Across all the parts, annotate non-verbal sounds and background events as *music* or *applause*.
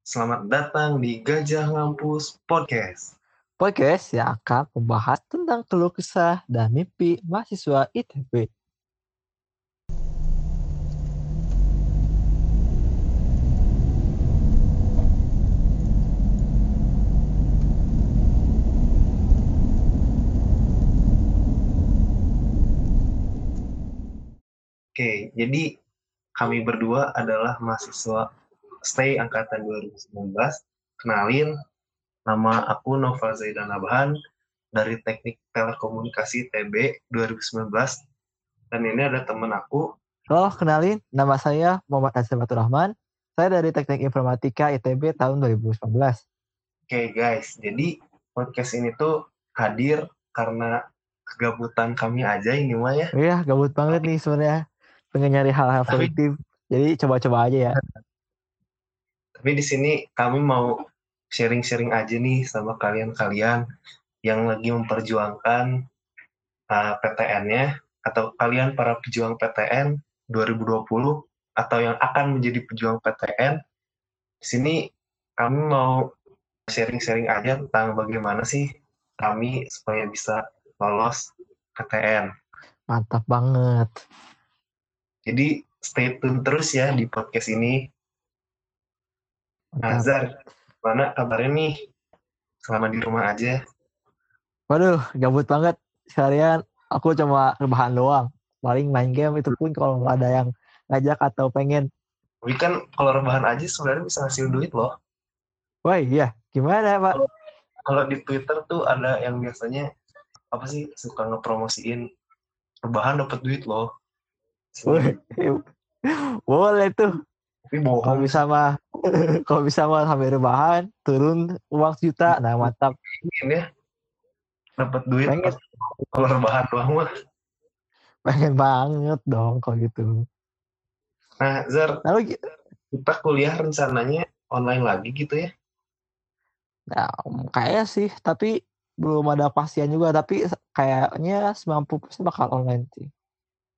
Selamat datang di Gajah Ngampus Podcast. Podcast yang akan membahas tentang keluh kesah dan mimpi mahasiswa ITB. Oke, jadi kami berdua adalah mahasiswa stay angkatan 2019. Kenalin, nama aku Nova Zaidan Abahan dari Teknik Telekomunikasi TB 2019. Dan ini ada teman aku. Halo, kenalin, nama saya Muhammad Azhar Rahman. Saya dari Teknik Informatika ITB tahun 2019. Oke guys, jadi podcast ini tuh hadir karena kegabutan kami aja ini mah ya. Iya, gabut banget nih sebenarnya. Pengen nyari hal-hal produktif. Jadi coba-coba aja ya. Tapi di sini kami mau sharing-sharing aja nih sama kalian-kalian yang lagi memperjuangkan uh, PTN-nya atau kalian para pejuang PTN 2020 atau yang akan menjadi pejuang PTN. Di sini kami mau sharing-sharing aja tentang bagaimana sih kami supaya bisa lolos PTN. Mantap banget. Jadi stay tune terus ya di podcast ini. Nazar, mana kabarnya nih? Selama di rumah aja. Waduh, gabut banget. Sekalian aku cuma rebahan doang. Paling main game itu pun kalau nggak ada yang ngajak atau pengen. Tapi kan kalau rebahan aja sebenarnya bisa ngasih duit loh. Wah iya, gimana Pak? Kalau di Twitter tuh ada yang biasanya apa sih suka ngepromosiin rebahan dapat duit loh. Wih, *laughs* Boleh tuh. Tapi Kalau bisa mah, *laughs* kalau bisa mah sampai rebahan, turun uang sejuta, nah mantap. ya. Dapat duit Pengen. kalau rebahan doang mah. Pengen banget dong kalau gitu. Nah, Zar, Lalu gi- kita kuliah rencananya online lagi gitu ya? nah, kayaknya sih, tapi belum ada kepastian juga, tapi kayaknya 90% bakal online sih.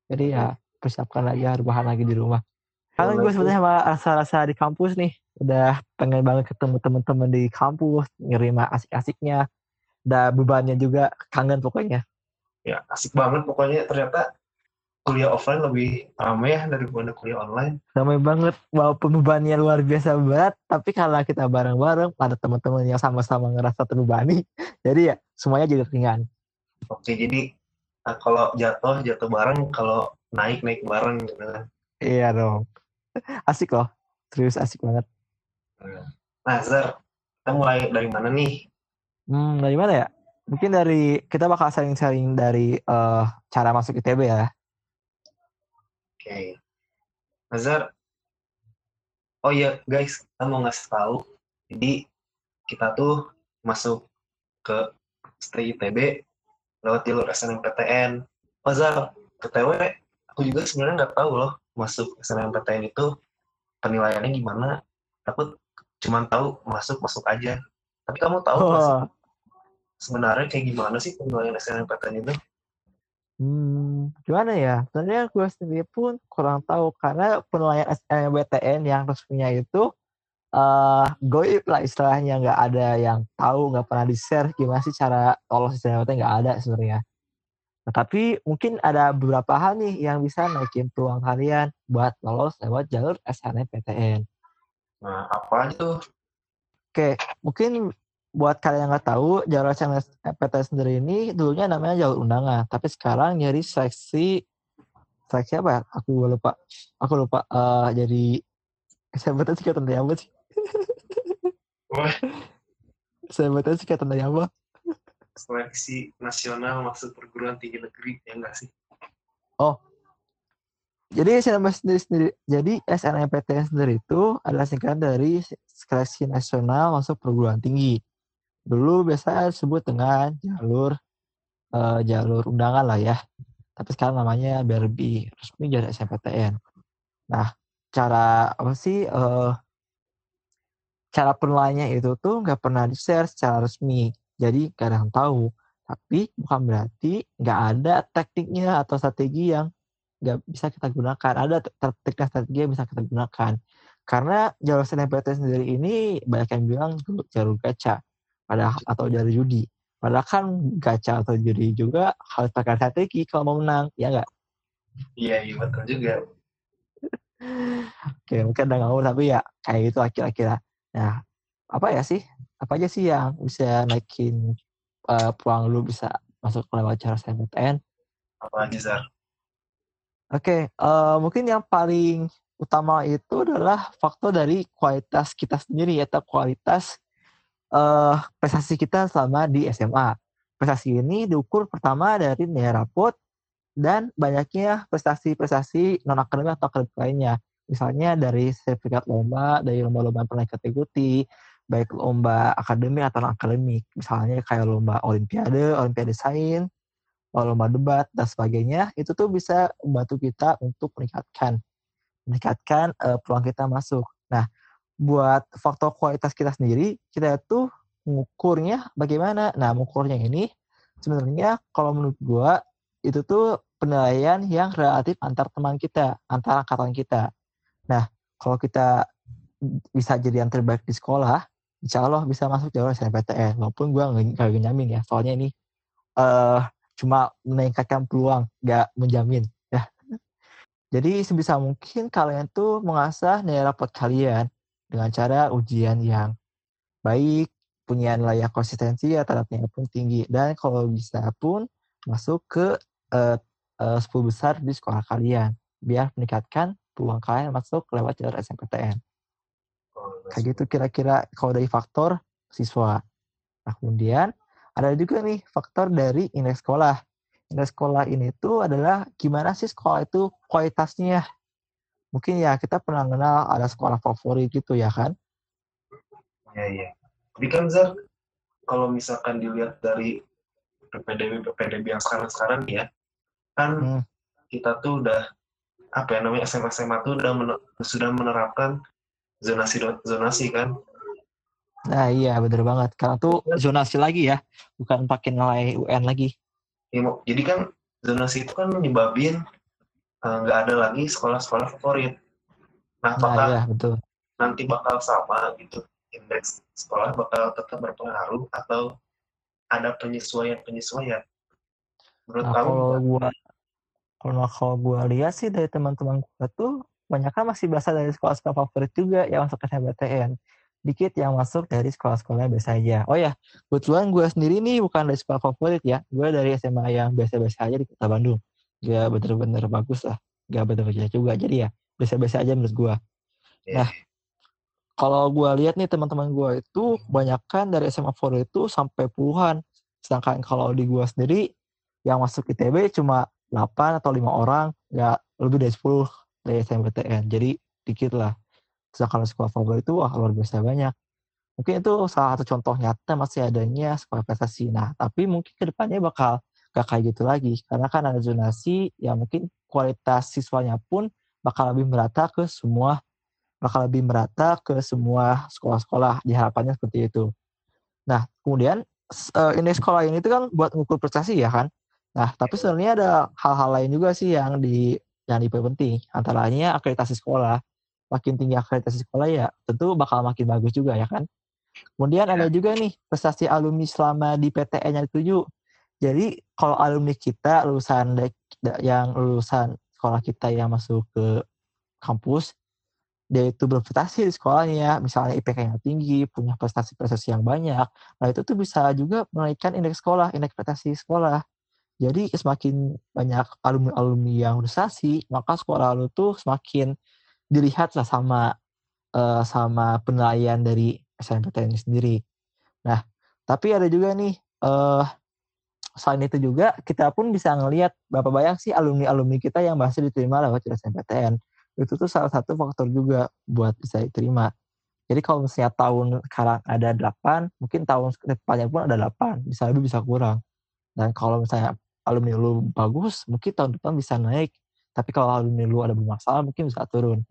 Jadi ya persiapkan aja rebahan lagi di rumah. Karena gue sebenarnya sama rasa-rasa di kampus nih, udah pengen banget ketemu temen-temen di kampus, nerima asik-asiknya, ada bebannya juga, kangen pokoknya. Ya, asik banget pokoknya ternyata kuliah offline lebih ramai ya daripada kuliah online. ramai banget walaupun bebannya luar biasa berat tapi karena kita bareng-bareng ada teman-teman yang sama-sama ngerasa terbebani *laughs* jadi ya semuanya jadi ringan Oke, jadi nah, kalau jatuh jatuh bareng, kalau naik naik bareng gitu kan. iya dong asik loh serius asik banget Nah, Zar, kita mulai dari mana nih? hmm dari mana ya mungkin dari kita bakal sharing-sharing dari eh, cara masuk ITB ya Oke. Nah, Zar, oh iya guys, kita mau ngasih tahu. Jadi kita tuh masuk ke stay ITB lewat jalur SNMPTN. Oh Zar, PTW, aku juga sebenarnya nggak tahu loh masuk SNMPTN itu penilaiannya gimana. Aku cuma tahu masuk masuk aja. Tapi kamu tahu oh, sebenarnya kayak gimana sih penilaian SNMPTN itu? hmm, gimana ya sebenarnya gue sendiri pun kurang tahu karena penilaian SNMPTN yang resminya itu eh goib lah istilahnya nggak ada yang tahu nggak pernah di share gimana sih cara lolos SNMPTN nggak ada sebenarnya nah, tapi mungkin ada beberapa hal nih yang bisa naikin peluang kalian buat lolos lewat jalur SNMPTN Nah, apa tuh? Oke, mungkin buat kalian yang nggak tahu, jalur SNMPTN sendiri ini dulunya namanya jalur undangan, tapi sekarang jadi seleksi seleksi apa ya? Aku lupa. Aku lupa. eh jadi SNMPTN singkatan dari apa sih? SNMPTN singkatan dari apa? Seleksi nasional masuk perguruan tinggi negeri ya enggak sih? Jadi SNMPTN sendiri, sendiri jadi SNMPTN sendiri itu adalah singkatan dari seleksi nasional masuk perguruan tinggi. Dulu biasa disebut dengan jalur eh, jalur undangan lah ya. Tapi sekarang namanya biar resmi jadi SNMPTN. Nah, cara apa sih eh cara penilaiannya itu tuh nggak pernah di share secara resmi. Jadi kadang tahu. Tapi bukan berarti nggak ada tekniknya atau strategi yang nggak bisa kita gunakan. Ada teknik dan strategi yang bisa kita gunakan. Karena jalur SNMPTN sendiri ini banyak yang bilang jalur gacha padahal atau jalur judi. Padahal kan gacha atau judi juga harus pakai strategi kalau mau menang, ya nggak? Iya, iya betul juga. *laughs* Oke, mungkin udah ngawur tapi ya kayak gitu kira-kira. Nah, apa ya sih? Apa aja sih yang bisa naikin uh, peluang lu bisa masuk lewat cara SNMPTN? Apa lagi, Zar? Oke, uh, mungkin yang paling utama itu adalah faktor dari kualitas kita sendiri atau kualitas uh, prestasi kita selama di SMA. Prestasi ini diukur pertama dari nilai rapot dan banyaknya prestasi-prestasi non akademik atau akademik lainnya. Misalnya dari sertifikat lomba, dari lomba-lomba yang pernah kita ikuti, baik lomba akademik atau akademik. Misalnya kayak lomba olimpiade, olimpiade sains, lomba debat dan sebagainya, itu tuh bisa membantu kita untuk meningkatkan meningkatkan uh, peluang kita masuk. Nah, buat faktor kualitas kita sendiri, kita itu mengukurnya bagaimana? Nah, mengukurnya ini sebenarnya kalau menurut gua itu tuh penilaian yang relatif antar teman kita, antar angkatan kita. Nah, kalau kita bisa jadi yang terbaik di sekolah, insya Allah bisa masuk jalur SNPTN. Walaupun gue nggak nyamin ya, soalnya ini uh, cuma meningkatkan peluang, nggak menjamin. Jadi sebisa mungkin kalian tuh mengasah nilai rapot kalian dengan cara ujian yang baik, punya nilai konsistensi ya tarafnya pun tinggi dan kalau bisa pun masuk ke uh, uh, 10 besar di sekolah kalian biar meningkatkan peluang kalian masuk lewat jalur SMPTN. Kayak gitu kira-kira kalau dari faktor siswa. Nah kemudian ada juga nih faktor dari indeks sekolah nilai sekolah ini tuh adalah gimana sih sekolah itu kualitasnya. Mungkin ya kita pernah kenal ada sekolah favorit gitu ya kan? Iya, iya. Tapi kan Zar, kalau misalkan dilihat dari PPDB PPDB yang sekarang-sekarang ya, kan hmm. kita tuh udah apa ya namanya SMA SMA tuh udah mener, sudah menerapkan zonasi zonasi kan. Nah iya bener banget karena tuh zonasi lagi ya, bukan pakai nilai UN lagi ya, jadi kan zonasi itu kan menyebabin eh, nggak uh, ada lagi sekolah-sekolah favorit. Nah, apakah nah, iya, betul. nanti bakal sama gitu indeks sekolah bakal tetap berpengaruh atau ada penyesuaian-penyesuaian? Menurut nah, kamu? Kalau gua kalau kalau gua lihat sih dari teman-teman gua tuh banyak kan masih berasal dari sekolah-sekolah favorit juga yang masuk ke SNMPTN dikit yang masuk dari sekolah-sekolah biasa aja. Oh ya, kebetulan gue sendiri nih bukan dari sekolah favorit ya. Gue dari SMA yang biasa-biasa aja di kota Bandung. Gak bener-bener bagus lah. Gak bener-bener juga. Jadi ya, biasa-biasa aja menurut gue. Yeah. Nah, kalau gue lihat nih teman-teman gue itu kebanyakan dari SMA favorit itu sampai puluhan. Sedangkan kalau di gue sendiri, yang masuk ITB cuma 8 atau 5 orang, gak lebih dari 10 dari SMPTN. Jadi dikit lah Sedangkan sekolah favorit itu wah luar biasa banyak. Mungkin itu salah satu contoh nyata masih adanya sekolah prestasi. Nah, tapi mungkin ke depannya bakal gak kayak gitu lagi. Karena kan ada zonasi yang mungkin kualitas siswanya pun bakal lebih merata ke semua bakal lebih merata ke semua sekolah-sekolah diharapannya seperti itu. Nah, kemudian uh, indeks sekolah ini itu kan buat mengukur prestasi ya kan. Nah, tapi sebenarnya ada hal-hal lain juga sih yang di yang lebih penting. Antara lainnya akreditasi sekolah makin tinggi akreditasi sekolah ya tentu bakal makin bagus juga ya kan. Kemudian ya. ada juga nih prestasi alumni selama di PTN yang dituju. Jadi kalau alumni kita lulusan yang lulusan sekolah kita yang masuk ke kampus, dia itu berprestasi di sekolahnya, misalnya IPK yang tinggi, punya prestasi-prestasi yang banyak, nah itu tuh bisa juga menaikkan indeks sekolah, indeks prestasi sekolah. Jadi semakin banyak alumni-alumni yang prestasi, maka sekolah lu tuh semakin dilihatlah sama uh, sama penilaian dari SNMPTN sendiri. Nah, tapi ada juga nih uh, selain itu juga kita pun bisa ngelihat berapa banyak sih alumni-alumni kita yang masih diterima lewat SNMPTN. Itu tuh salah satu faktor juga buat bisa diterima. Jadi kalau misalnya tahun sekarang ada 8, mungkin tahun depannya pun ada 8, bisa lebih bisa kurang. Dan kalau misalnya alumni lu bagus, mungkin tahun depan bisa naik. Tapi kalau alumni lu ada bermasalah, mungkin bisa turun.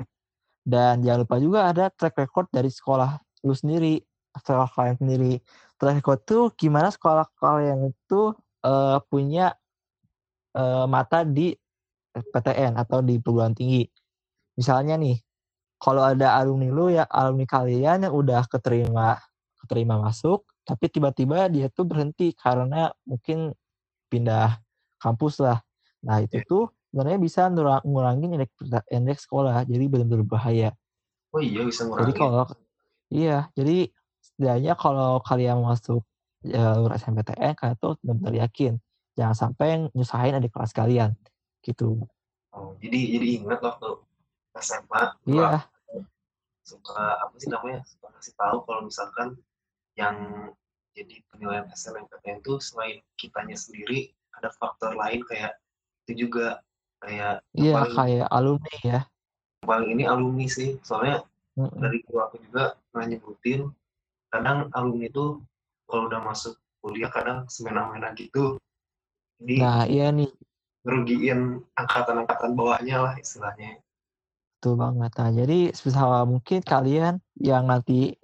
Dan jangan lupa juga ada track record dari sekolah lu sendiri, sekolah kalian sendiri. Track record tuh gimana sekolah kalian itu uh, punya uh, mata di PTN atau di perguruan tinggi. Misalnya nih, kalau ada alumni lu ya alumni kalian yang udah keterima keterima masuk tapi tiba-tiba dia tuh berhenti karena mungkin pindah kampus lah. Nah itu Iya. tuh sebenarnya bisa ngurangin indeks, indeks sekolah jadi benar-benar bahaya. Oh iya bisa jadi ngurangin. kalau iya jadi setidaknya kalau kalian masuk jalur SNPTN kalian tuh benar-benar yakin. Jangan sampai nyusahin adik kelas kalian gitu. Oh, jadi jadi ingat waktu SMA iya. suka apa sih namanya suka kasih tahu kalau misalkan yang jadi penilaian SNMPTN itu selain kitanya sendiri ada faktor lain kayak itu juga kayak iya paling kayak alumni ya. paling ini alumni sih. Soalnya Mm-mm. dari gua aku juga nyebutin kadang alumni itu kalau udah masuk kuliah kadang semena-mena gitu jadi nah iya nih. ngerugiin angkatan-angkatan bawahnya lah istilahnya. Betul banget. Nah, jadi sebisa mungkin kalian yang nanti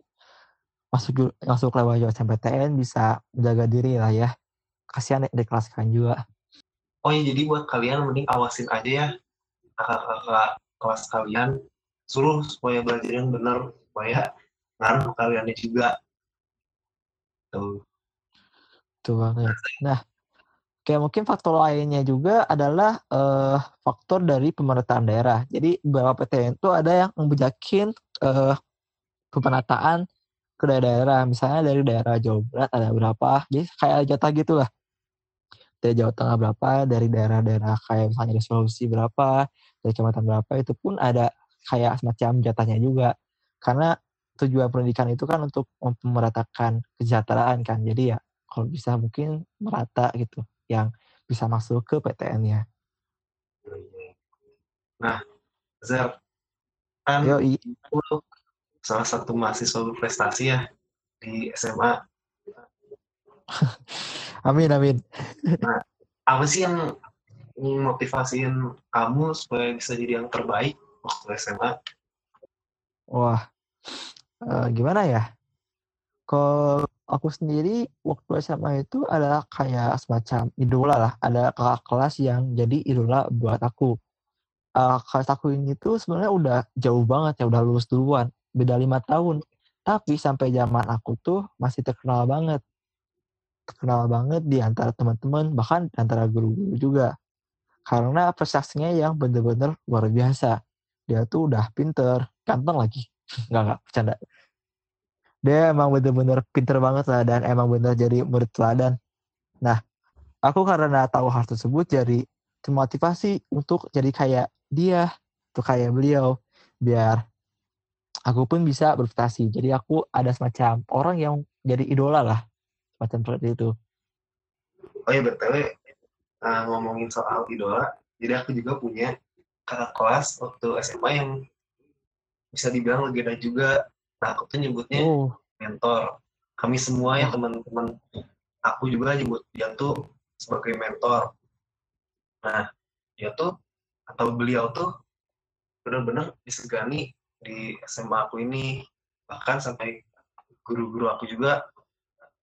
masuk masuk lewat jalur SNPTN bisa menjaga diri lah ya. Kasihan di kelas kalian juga. oh ya jadi buat kalian mending awasin aja ya kakak-kakak kelas kalian suruh supaya belajar yang benar supaya ngaruh kaliannya juga tuh Betul banget. Nah, kayak mungkin faktor lainnya juga adalah eh, faktor dari pemerintahan daerah. Jadi beberapa PTN itu ada yang membijakin eh, pemerataan ke daerah-daerah. Misalnya dari daerah Jawa Barat ada berapa. Jadi kayak jatah gitu lah. Dari Jawa Tengah berapa, dari daerah-daerah kayak misalnya dari Sulawesi berapa, dari kecamatan berapa, itu pun ada kayak semacam jatahnya juga. Karena tujuan pendidikan itu kan untuk memeratakan kesejahteraan kan. Jadi ya kalau bisa mungkin merata gitu yang bisa masuk ke PTN-nya. nah Zer kan Yo, i- lu salah satu mahasiswa berprestasi ya di SMA *laughs* amin amin. apa sih yang motivasiin kamu supaya bisa jadi yang terbaik waktu SMA Wah, eh, gimana ya? Kalau aku sendiri waktu SMA itu adalah kayak semacam idola lah. Ada kakak kelas yang jadi idola buat aku. Eh, kelas aku ini tuh sebenarnya udah jauh banget ya, udah lulus duluan, beda lima tahun. Tapi sampai zaman aku tuh masih terkenal banget, terkenal banget di antara teman-teman, bahkan di antara guru-guru juga. Karena prestasinya yang bener-bener luar biasa. Dia tuh udah pinter, ganteng lagi. *laughs* Enggak, enggak, bercanda. Dia emang bener-bener pinter banget lah dan emang bener jadi murid teladan. Nah, aku karena tahu hal tersebut jadi termotivasi untuk jadi kayak dia, untuk kayak beliau, biar aku pun bisa berprestasi. Jadi aku ada semacam orang yang jadi idola lah, semacam seperti itu. oh ya btw uh, ngomongin soal idola jadi aku juga punya kakak kelas waktu SMA yang bisa dibilang legenda juga. Nah aku tuh nyebutnya Oh, mentor. Kami semua ya teman-teman aku juga nyebut dia tuh sebagai mentor. Nah dia tuh atau beliau tuh benar-benar disegani di SMA aku ini bahkan sampai guru-guru aku juga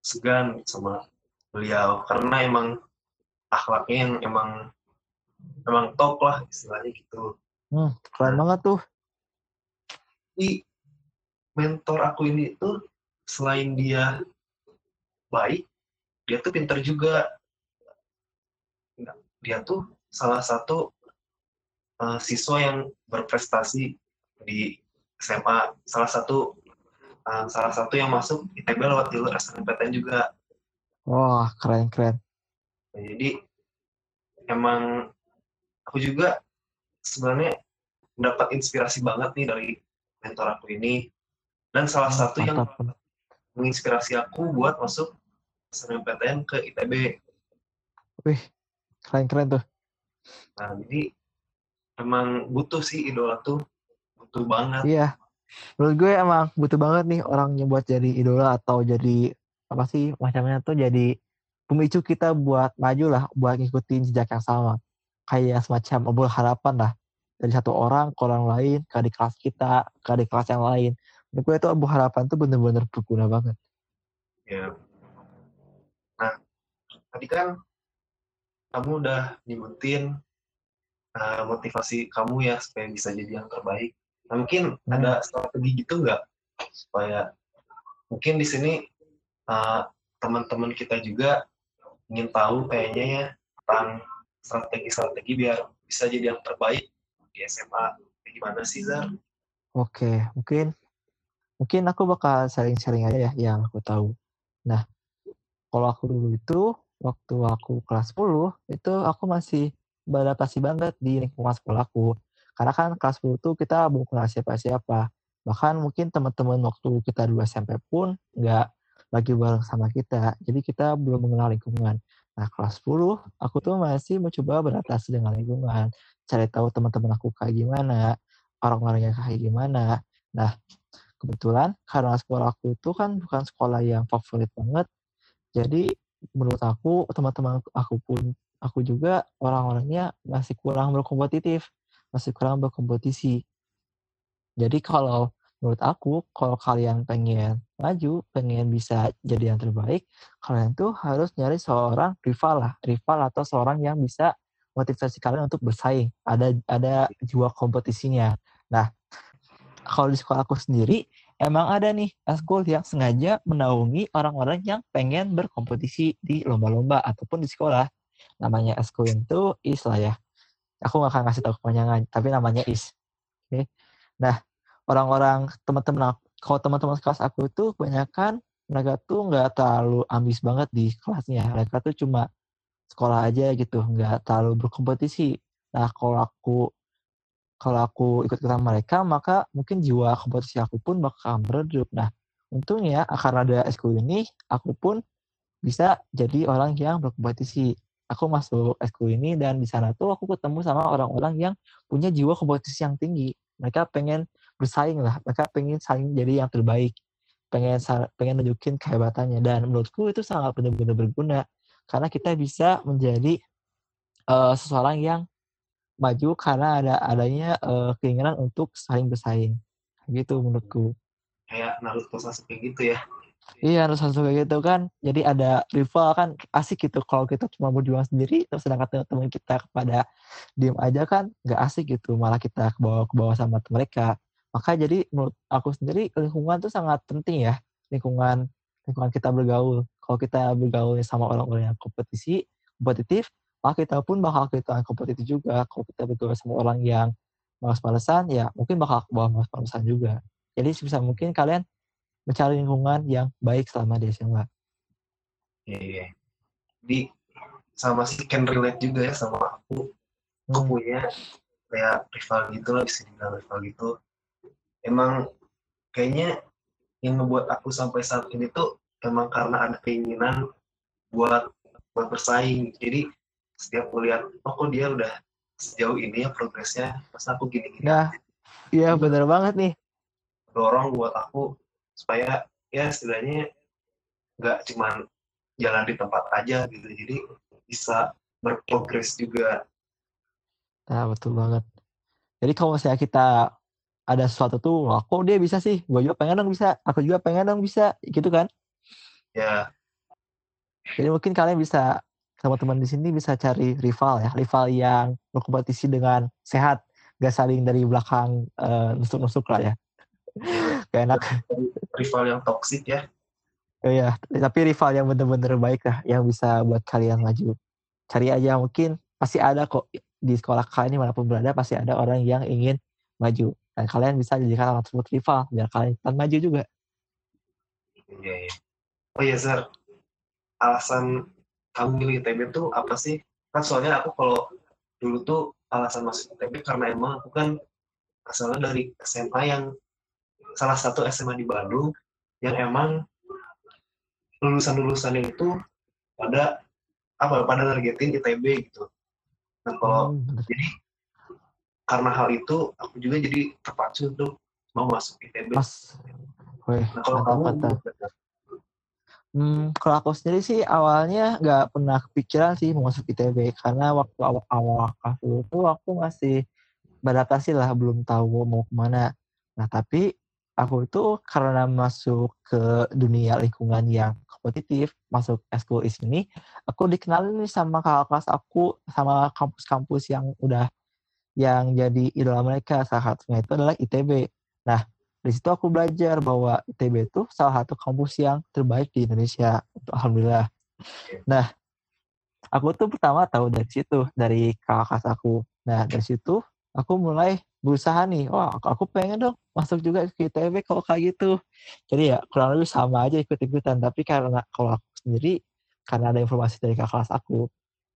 segan sama beliau karena emang akhlaknya yang emang emang top lah istilahnya gitu hmm, keren banget tuh. Jadi mentor aku ini tuh selain dia baik, dia tuh pinter juga. Dia tuh salah satu uh, siswa yang berprestasi di SMA. Salah satu uh, salah satu yang masuk ITB lewat jalur SNMPTN juga. Wah, keren-keren. Nah, jadi emang aku juga sebenarnya mendapat inspirasi banget nih dari mentor aku ini. Dan salah satu yang Mantap. menginspirasi aku buat masuk SNMPTN ke ITB. Wih, keren-keren tuh. Nah, jadi emang butuh sih idola tuh, butuh banget. Iya. Menurut gue emang butuh banget nih orang yang buat jadi idola atau jadi apa sih macamnya tuh jadi pemicu kita buat maju lah, buat ngikutin jejak yang sama. Kayak semacam obrolan harapan lah. Dari satu orang ke orang lain, ke adik kelas kita, ke adik kelas yang lain. Menurut gue itu obrolan harapan tuh bener-bener berguna banget. Ya. Nah, tadi kan kamu udah nyebutin uh, motivasi kamu ya supaya bisa jadi yang terbaik. Nah, mungkin Hmm. ada strategi gitu nggak supaya mungkin di sini uh, teman-teman kita juga ingin tahu kayaknya ya tentang strategi-strategi biar bisa jadi yang terbaik di SMA. Gimana sih Zar? Oke, mungkin mungkin aku bakal sharing-sharing aja ya yang aku tahu. Nah, kalau aku dulu itu waktu aku kelas 10 itu aku masih beradaptasi banget di lingkungan sekolahku. Karena kan kelas 10 tuh kita kenal siapa-siapa. Bahkan mungkin teman-teman waktu kita dulu SMP pun nggak lagi bareng sama kita. Jadi kita belum mengenal lingkungan. Nah, kelas 10 aku tuh masih mencoba beradaptasi dengan lingkungan. Cari tahu teman-teman aku kayak gimana, orang-orangnya kayak gimana. Nah, kebetulan karena sekolah aku itu kan bukan sekolah yang favorit banget. Jadi menurut aku teman-teman aku pun aku juga orang-orangnya masih kurang berkompetitif, masih kurang berkompetisi. Jadi kalau menurut aku kalau kalian pengen maju, pengen bisa jadi yang terbaik, kalian tuh harus nyari seorang rival lah, rival atau seorang yang bisa motivasi kalian untuk bersaing. Ada ada jiwa kompetisinya. Nah, kalau di sekolah aku sendiri emang ada nih eskul yang sengaja menaungi orang-orang yang pengen berkompetisi di lomba-lomba ataupun di sekolah. Namanya eskul itu IS lah ya. Aku gak akan kasih tahu kepanjangan, tapi namanya IS. Oke. Nah, orang-orang teman-teman kalau teman-teman kelas aku itu kebanyakan mereka tuh nggak terlalu ambis banget di kelasnya. Mereka tuh cuma sekolah aja gitu, nggak terlalu berkompetisi. Nah, kalau aku kalau aku ikut ikutan mereka, maka mungkin jiwa kompetisi aku pun bakal meredup. Nah, untungnya karena ada eskul ini, aku pun bisa jadi orang yang berkompetisi. Aku masuk eskul ini dan di sana tuh aku ketemu sama orang-orang yang punya jiwa kompetisi yang tinggi. Mereka pengen bersaing lah, mereka pengen saling jadi yang terbaik, pengen pengen nunjukin kehebatannya. Dan menurutku itu sangat benar-benar berguna karena kita bisa menjadi uh, seseorang yang maju karena ada adanya uh, keinginan untuk saling bersaing. Gitu menurutku. Kayak Naruto Sasuke gitu ya iya Naruto Sasuke gitu kan. Jadi ada rival kan asik gitu. Kalau kita cuma berjuang sendiri terus sedangkan teman kita kepada diem aja kan nggak asik gitu. Malah kita ke bawah ke bawah sama mereka. Maka jadi menurut aku sendiri lingkungan tuh sangat penting ya. Lingkungan lingkungan kita bergaul. Kalau kita bergaul sama orang-orang yang kompetisi kompetitif maka kita pun bakal kita kompetitif juga. Kalau kita bergaul sama orang yang malas-malesan ya mungkin bakal ke bawah malas-malesan juga. Jadi sebisa mungkin kalian mencari lingkungan yang baik selama di SMA iya iya. Di sama si can relate juga ya sama aku. Aku hmm. punya kayak rival gitu lah bisa dibilang rival gitu. Emang kayaknya yang membuat aku sampai saat ini tuh emang karena ada keinginan buat buat bersaing. Jadi setiap kuliah oh kok dia udah sejauh ini ya progresnya pas aku gini gini nah iya bener banget nih. Dorong buat aku supaya ya setidaknya nggak cuman jalan di tempat aja gitu. Jadi bisa berprogres juga. Nah betul banget. Jadi kalau misalnya kita ada sesuatu tuh wah kok dia bisa sih? Gue juga pengen dong bisa. Aku juga pengen dong bisa. Gitu kan? Ya. Jadi mungkin kalian bisa teman-teman di sini bisa cari rival ya, rival yang berkompetisi dengan sehat, gak saling dari belakang uh, nusuk-nusuk lah ya. Gak enak. Rival yang toksik ya. Iya, tapi rival yang bener-bener baik lah, yang bisa buat kalian maju. Cari aja mungkin pasti ada kok di sekolah kalian mana pun berada pasti ada orang yang ingin maju dan kalian bisa jadikan orang tersebut rival biar kalian bisa maju juga. Iya, iya. Oh iya, Zer. Alasan kamu milih ITB tuh apa sih? Kan soalnya aku kalau dulu tuh alasan masuk ITB karena emang aku kan asalnya dari SMA yang salah satu SMA di Bandung yang emang lulusan-lulusannya itu pada apa pada targetin ITB gitu. Nah kalau hmm. jadi karena hal itu aku juga jadi terpacu untuk mau masuk ITB. Mas, nah, kalau kamu Hmm, kalau aku sendiri sih awalnya nggak pernah kepikiran sih mau masuk ITB karena waktu awal-awal kelas itu aku masih beradaptasi lah belum tahu mau ke mana. Nah tapi aku itu karena masuk ke dunia lingkungan yang kompetitif, masuk eskul is ini, aku dikenalin nih sama kakak kelas aku sama kampus-kampus yang udah yang jadi idola mereka salah satunya itu adalah ITB. Nah, di situ aku belajar bahwa ITB itu salah satu kampus yang terbaik di Indonesia. Alhamdulillah. Nah, aku tuh pertama tahu dari situ, dari kakak aku. Nah, dari situ aku mulai berusaha nih, wah aku pengen dong masuk juga ke ITB kalau kayak gitu. Jadi ya kurang lebih sama aja ikut-ikutan. Tapi karena kalau aku sendiri, karena ada informasi dari kakak kelas aku,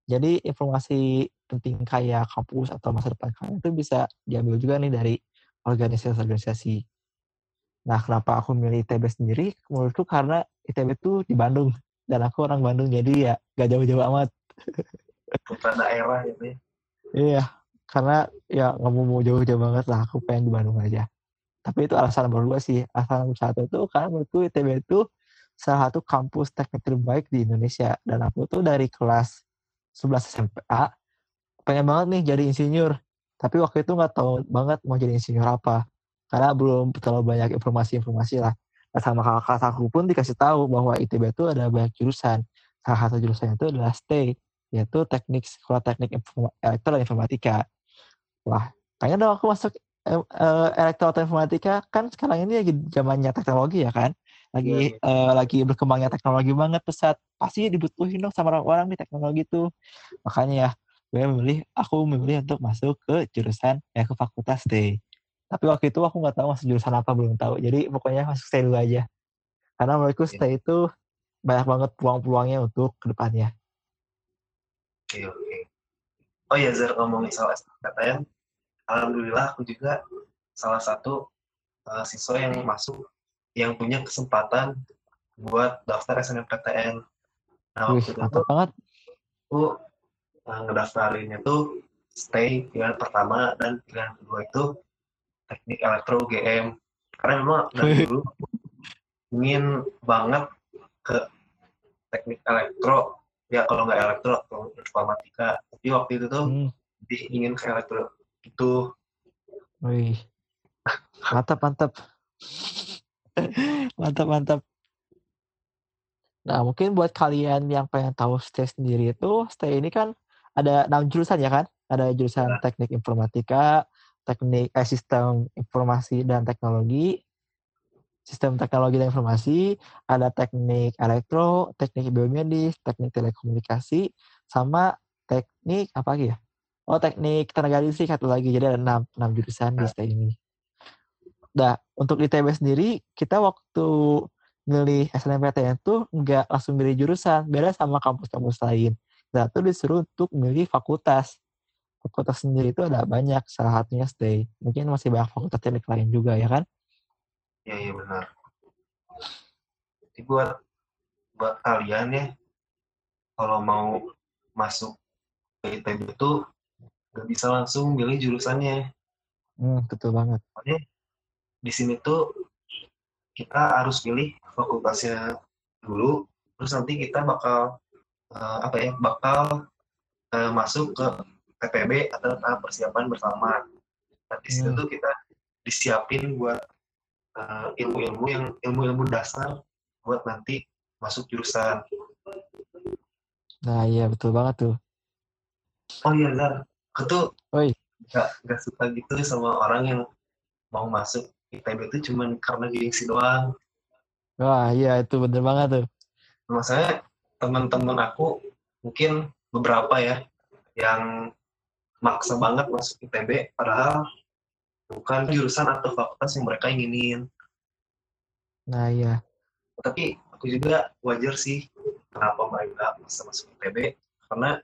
jadi informasi penting kayak kampus atau masa depan kalian itu bisa diambil juga nih dari organisasi-organisasi. Nah, kenapa aku milih ITB sendiri? Menurutku karena ITB itu di Bandung dan aku orang Bandung jadi ya gak jauh-jauh amat. Kota daerah gitu ya. Iya, karena ya nggak mau jauh-jauh banget lah. Aku pengen di Bandung aja. Tapi itu alasan nomor dua sih. Alasan nomor satu itu karena menurutku ITB itu salah satu kampus teknik terbaik di Indonesia. Dan aku tuh dari kelas 11 SMA pengen banget nih jadi insinyur tapi waktu itu nggak tahu banget mau jadi insinyur apa karena belum terlalu banyak informasi-informasi lah nah, sama kakak aku pun dikasih tahu bahwa ITB itu ada banyak jurusan salah satu jurusannya itu adalah STAY yaitu teknik sekolah teknik elektro dan informatika wah pengen dong aku masuk uh, elektro atau informatika kan sekarang ini lagi zamannya teknologi ya kan lagi yeah. Iya. uh, lagi berkembangnya teknologi banget pesat pasti dibutuhin dong sama orang-orang di teknologi tuh makanya ya gue memilih aku memilih untuk masuk ke jurusan ya ke fakultas deh tapi waktu itu aku nggak tahu masuk jurusan apa belum tahu jadi pokoknya masuk stay dulu aja karena menurutku yeah. stay itu banyak banget peluang-peluangnya untuk ke depannya oke okay. Oh ya Zer ngomongin soal SNPTN alhamdulillah aku juga salah satu uh, siswa yang masuk yang punya kesempatan buat daftar SNMPTN. Nah, Wih, waktu itu banget. aku uh, ngedaftarinnya tuh stay pilihan pertama dan pilihan kedua itu teknik elektro GM. Karena memang *laughs* dari dulu ingin banget ke teknik elektro ya kalau nggak elektro informatika tapi waktu itu tuh hmm. ingin ke elektro itu Wih, mantap mantap. Mantap mantap. Nah mungkin buat kalian yang pengen tahu stay sendiri itu stay ini kan ada enam jurusan ya kan? Ada jurusan ya. teknik informatika teknik eh, sistem informasi dan teknologi sistem teknologi dan informasi ada teknik elektro teknik biomedis teknik telekomunikasi sama teknik apa lagi ya oh teknik tenaga listrik satu lagi jadi ada enam enam jurusan di ya. stay ini Nah, untuk ITB sendiri, kita waktu milih SNMPTN itu nggak langsung milih jurusan, beda sama kampus-kampus lain. Nah, itu disuruh untuk milih fakultas. Fakultas sendiri itu ada banyak, salah satunya stay. Mungkin masih banyak fakultas teknik lain juga, ya kan? Iya, iya benar. Jadi buat buat kalian ya, kalau mau masuk ke ITB itu nggak bisa langsung milih jurusannya. Hmm, betul banget. Soalnya di sini tuh kita harus pilih fakultasnya dulu terus nanti kita bakal uh, apa ya bakal uh, masuk ke TPB atau tahap persiapan bersama nah di situ hmm. tuh kita disiapin buat uh, ilmu-ilmu yang ilmu-ilmu dasar buat nanti masuk jurusan nah iya betul banget tuh oh iya Zar aku tuh gak, gak suka gitu sama orang yang mau masuk IPB itu cuma karena gengsi doang. Wah iya itu bener banget tuh. Maksudnya teman-teman aku mungkin beberapa ya yang maksa banget masuk ITB padahal bukan jurusan atau fakultas yang mereka inginin. Nah iya. Tapi aku juga wajar sih kenapa mereka bisa masuk ITB karena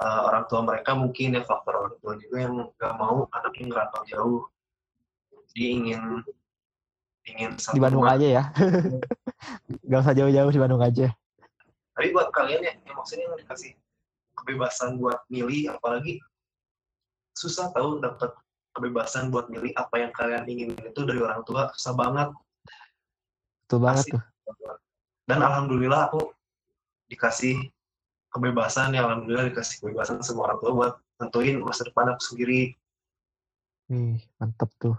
uh, orang tua mereka mungkin ya faktor orang tua juga yang gak mau anaknya ngerantau jauh dia ingin ingin di Bandung rumah. aja ya *laughs* nggak usah jauh-jauh di Bandung aja tapi buat kalian ya yang maksudnya yang dikasih kebebasan buat milih apalagi susah tahu dapat kebebasan buat milih apa yang kalian ingin itu dari orang tua susah banget. Betul banget tuh. Dan alhamdulillah aku dikasih kebebasan ya alhamdulillah dikasih kebebasan semua orang tua buat tentuin masa depan aku sendiri. Ih, mantep tuh.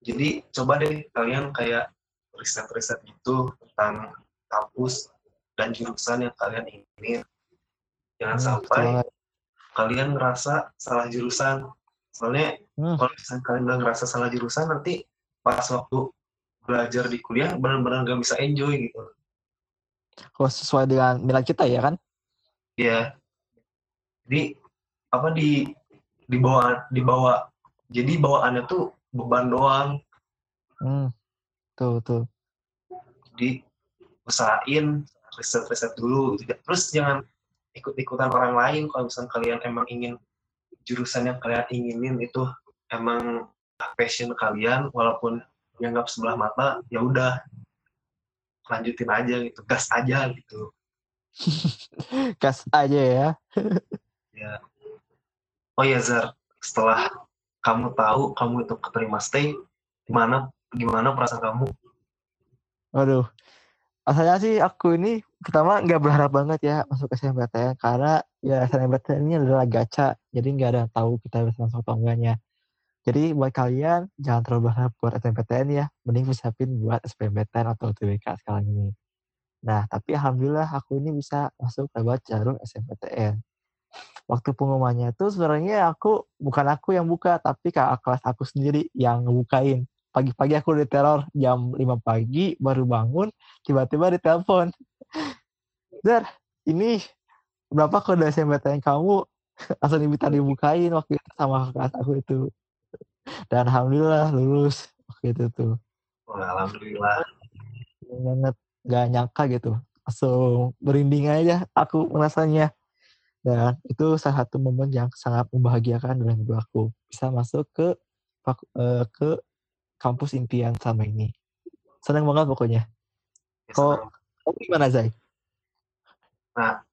Jadi coba deh kalian kayak riset-riset itu tentang kampus dan jurusan yang kalian ingin. Jangan hmm, sampai betul. kalian ngerasa salah jurusan. Soalnya Hmm. kalau misalnya kalian udah ngerasa salah jurusan nanti pas waktu belajar di kuliah benar-benar gak bisa enjoy gitu Kalau sesuai dengan minat kita ya kan? ya jadi apa di dibawa dibawa jadi bawaannya tuh beban doang Hmm. Tuh, tuh. jadi usahain riset-riset dulu gitu. terus jangan ikut-ikutan orang lain kalau misalnya kalian emang ingin jurusan yang kalian inginin itu emang passion kalian walaupun dianggap sebelah mata ya udah lanjutin aja gitu gas aja gitu *laughs* Gas aja ya. oh ya Zar setelah kamu tahu kamu itu keterima stay gimana gimana perasaan kamu Waduh. Asalnya sih aku ini pertama nggak berharap banget ya masuk SNMPTN karena ya SNMPTN ini adalah gacha. Jadi nggak ada yang tahu kita bisa masuk atau enggaknya. Jadi buat kalian jangan terlalu berharap buat SNMPTN ya. Mending persiapin buat SPMPTN atau UTBK sekarang ini. Nah, tapi alhamdulillah aku ini bisa masuk lewat jalur SNMPTN. Waktu pengumumannya itu sebenarnya aku bukan aku yang buka, tapi kakak kelas aku sendiri yang ngebukain pagi-pagi aku diteror jam 5 pagi baru bangun tiba-tiba ditelepon Zar ini berapa kode SMPTN kamu *laughs* langsung diminta dibukain waktu itu sama kelas aku itu dan alhamdulillah lulus. Waktu itu tuh. Wah, alhamdulillah. Banget gak nyangka gitu. Langsung berinding aja aku merasanya. Dan itu salah satu momen yang sangat membahagiakan dalam hidup aku. Bisa masuk ke eh, ke kampus impian sama ini. Seneng banget pokoknya. Ya, Kok- kamu gimana Zai?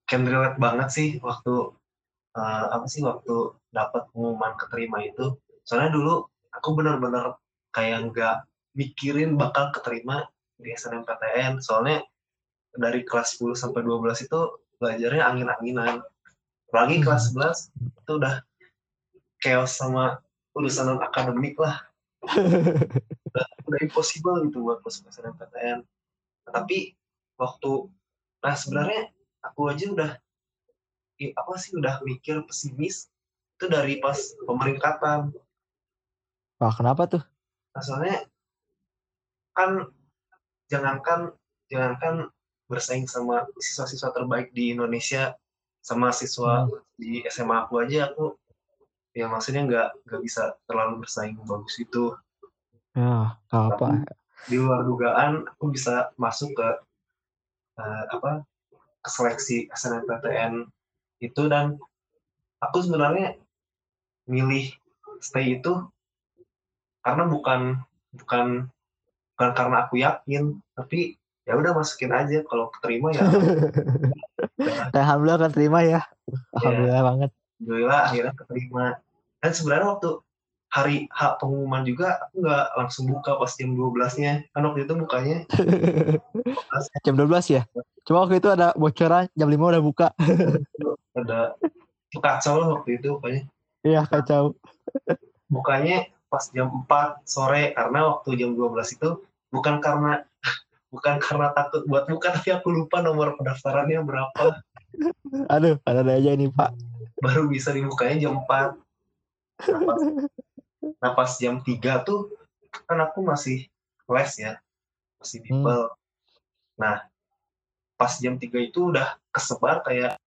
can relate banget sih waktu eh, apa sih waktu dapat pengumuman keterima itu soalnya dulu aku benar-benar kayak nggak mikirin bakal keterima di SNMPTN soalnya dari kelas 10 sampai 12 itu belajarnya angin-anginan. Apalagi Hmm. kelas 11 itu udah chaos sama urusan akademik lah. *laughs* Udah impossible gitu buat masuk SNMPTN Nah, tapi waktu nah sebenarnya aku aja udah apa sih udah mikir pesimis itu dari pas pemeringkatan Wah kenapa tuh? soalnya kan jangankan jangankan bersaing sama siswa-siswa terbaik di Indonesia sama siswa di SMA aku aja aku ya maksudnya nggak nggak bisa terlalu bersaing bagus itu Ya gak apa. di luar dugaan aku bisa masuk ke eh, apa ke seleksi SNMPTN itu dan aku sebenarnya milih stay itu karena bukan bukan bukan karena aku yakin tapi ya udah masukin aja kalau keterima ya *laughs* alhamdulillah kan terima ya. Alhamdulillah banget. alhamdulillah akhirnya keterima dan sebenarnya waktu hari H pengumuman juga aku nggak langsung buka pas jam 12-nya kan waktu itu bukanya *laughs* Jam 12 ya? Cuma waktu itu ada bocoran jam 5 udah buka. ada itu kacau lah waktu itu pokoknya Iya kacau. bukanya pas jam 4 sore karena waktu jam 12 itu bukan karena *laughs* bukan karena takut buat buka tapi aku lupa nomor pendaftarannya berapa. Aduh ada aja ini pak. baru bisa dibukanya jam 4 nah pas, nah, pas jam 3 tuh kan aku masih les ya masih bimbel nah pas jam 3 itu udah kesebar kayak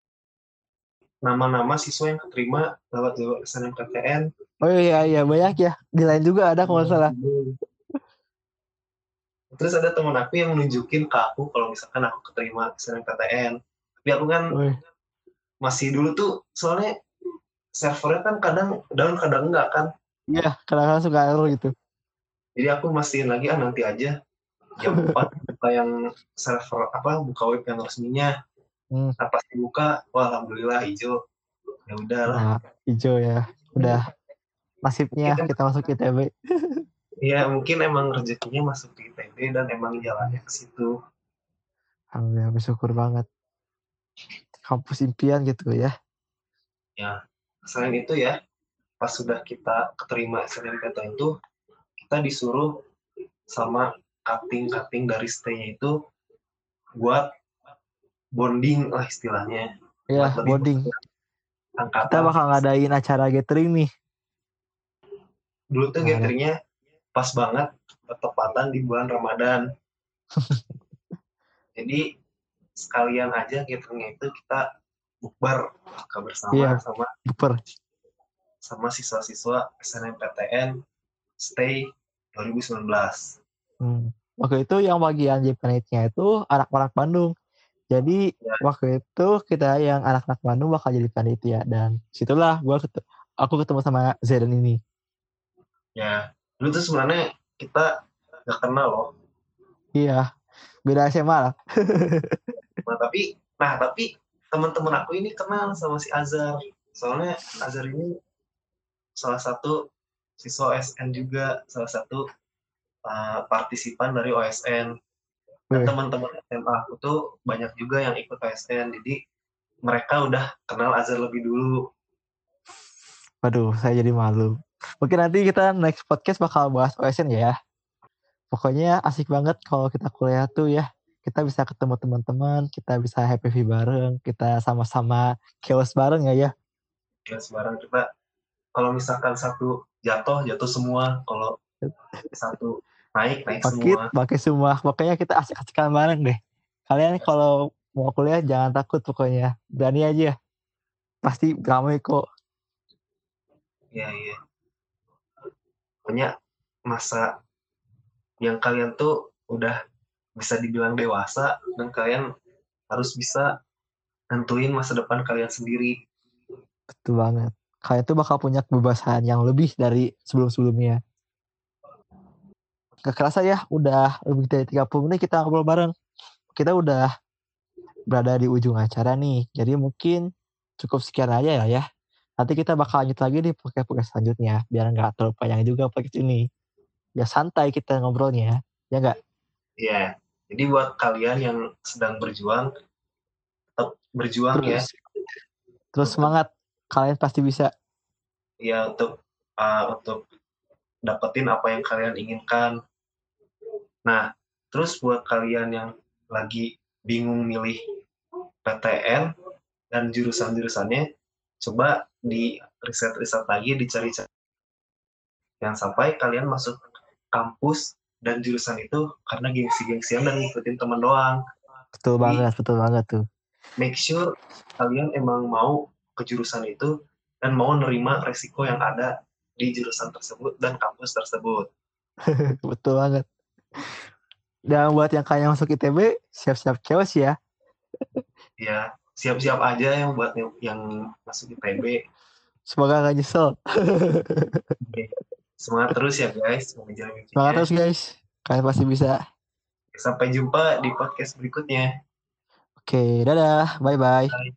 nama-nama siswa yang keterima lewat jalur SNMPTN Oh iya iya banyak ya. Di lain juga ada kalau nggak salah. Terus ada temen aku yang nunjukin ke aku kalau misalkan aku keterima SNMPTN. Tapi aku kan masih dulu tuh soalnya servernya kan kadang down kadang enggak kan. Iya kadang-kadang suka error gitu. Jadi aku mastiin lagi ah nanti aja jam 4 buka yang server apa buka web yang resminya. Hmm. Nah pas dibuka, wah alhamdulillah hijau. Ya udah lah. Nah hijau ya. Udah nasibnya kita masuk ITB. *laughs* Ya mungkin emang rezekinya masuk di ITB dan emang jalannya ke situ. Alhamdulillah bersyukur banget. Kampus impian gitu ya. Selain itu ya, pas sudah kita keterima SNMPTN itu, kita disuruh sama cutting-cutting dari stay-nya itu buat bonding lah istilahnya. Iya boarding. Angkatan. Kita bakal ngadain acara gathering nih. dulu tuh Ramadan. gatheringnya pas banget bertepatan di bulan Ramadan *laughs* jadi sekalian aja gatheringnya itu kita bukber bersama Iya. sama Super. sama siswa-siswa SNMPTN Stay 2019 Hmm. Waktu itu yang bagian Japanese-nya itu anak-anak Bandung. Jadi Ya. waktu itu kita yang anak-anak Bandung bakal jadi panitia dan situlah gua ketu- aku ketemu sama Zeden ini. ya dulu tuh sebenarnya kita gak kenal loh Iya, beda SMA lah. *laughs* nah tapi nah tapi teman-teman aku ini kenal sama si Azhar soalnya Azhar ini salah satu siswa SN juga salah satu uh, partisipan dari OSN dan Wih. teman-teman SMA aku tuh banyak juga yang ikut OSN jadi mereka udah kenal Azhar lebih dulu Waduh, saya jadi malu. Mungkin nanti kita next podcast bakal bahas OSN ya. Pokoknya asik banget kalau kita kuliah tuh ya. Kita bisa ketemu teman-teman, kita bisa happy bareng, kita sama-sama chaos bareng ya ya. ya sebarang kita kalau misalkan satu jatuh jatuh semua kalau *laughs* satu naik naik Bangkit, semua bangkit semua. Pokoknya kita asik-asikan bareng deh. Kalian kalau mau kuliah jangan takut pokoknya. Berani aja. Pasti ramai kok. ya iya pokoknya masa yang kalian tuh udah bisa dibilang dewasa dan kalian harus bisa nentuin masa depan kalian sendiri Betul banget. Kalian tuh bakal punya kebebasan yang lebih dari sebelum-sebelumnya. Gak kerasa ya, udah lebih dari 30 menit kita ngobrol bareng. Kita udah berada di ujung acara nih. Jadi mungkin cukup sekian aja ya ya. Nanti kita bakal lanjut lagi di podcast-podcast selanjutnya. Biar nggak terlalu panjang juga podcast ini. Biar santai kita ngobrolnya. Ya nggak? ya jadi buat kalian yang sedang berjuang tetap berjuang ya Terus, terus semangat. Kalian pasti bisa. ya untuk uh, untuk dapetin apa yang kalian inginkan. Nah, terus buat kalian yang lagi bingung milih PTN dan jurusan-jurusannya, coba di riset-riset lagi, dicari-cari. Jangan sampai kalian masuk kampus dan jurusan itu karena gengsi-gengsian dan ngikutin teman doang. Betul Jadi- banget, betul banget tuh. Make sure kalian emang mau ke jurusan itu dan mau nerima resiko yang ada di jurusan tersebut dan kampus tersebut. *laughs* Betul banget. Dan buat yang kalian masuk ITB, siap-siap chaos ya. Ya, siap-siap aja yang buat yang, yang masuk ITB. Semoga gak nyesel. Semangat terus ya guys. Semangat terus guys. Kalian pasti bisa. Sampai jumpa di podcast berikutnya. Oke, dadah. Bye-bye.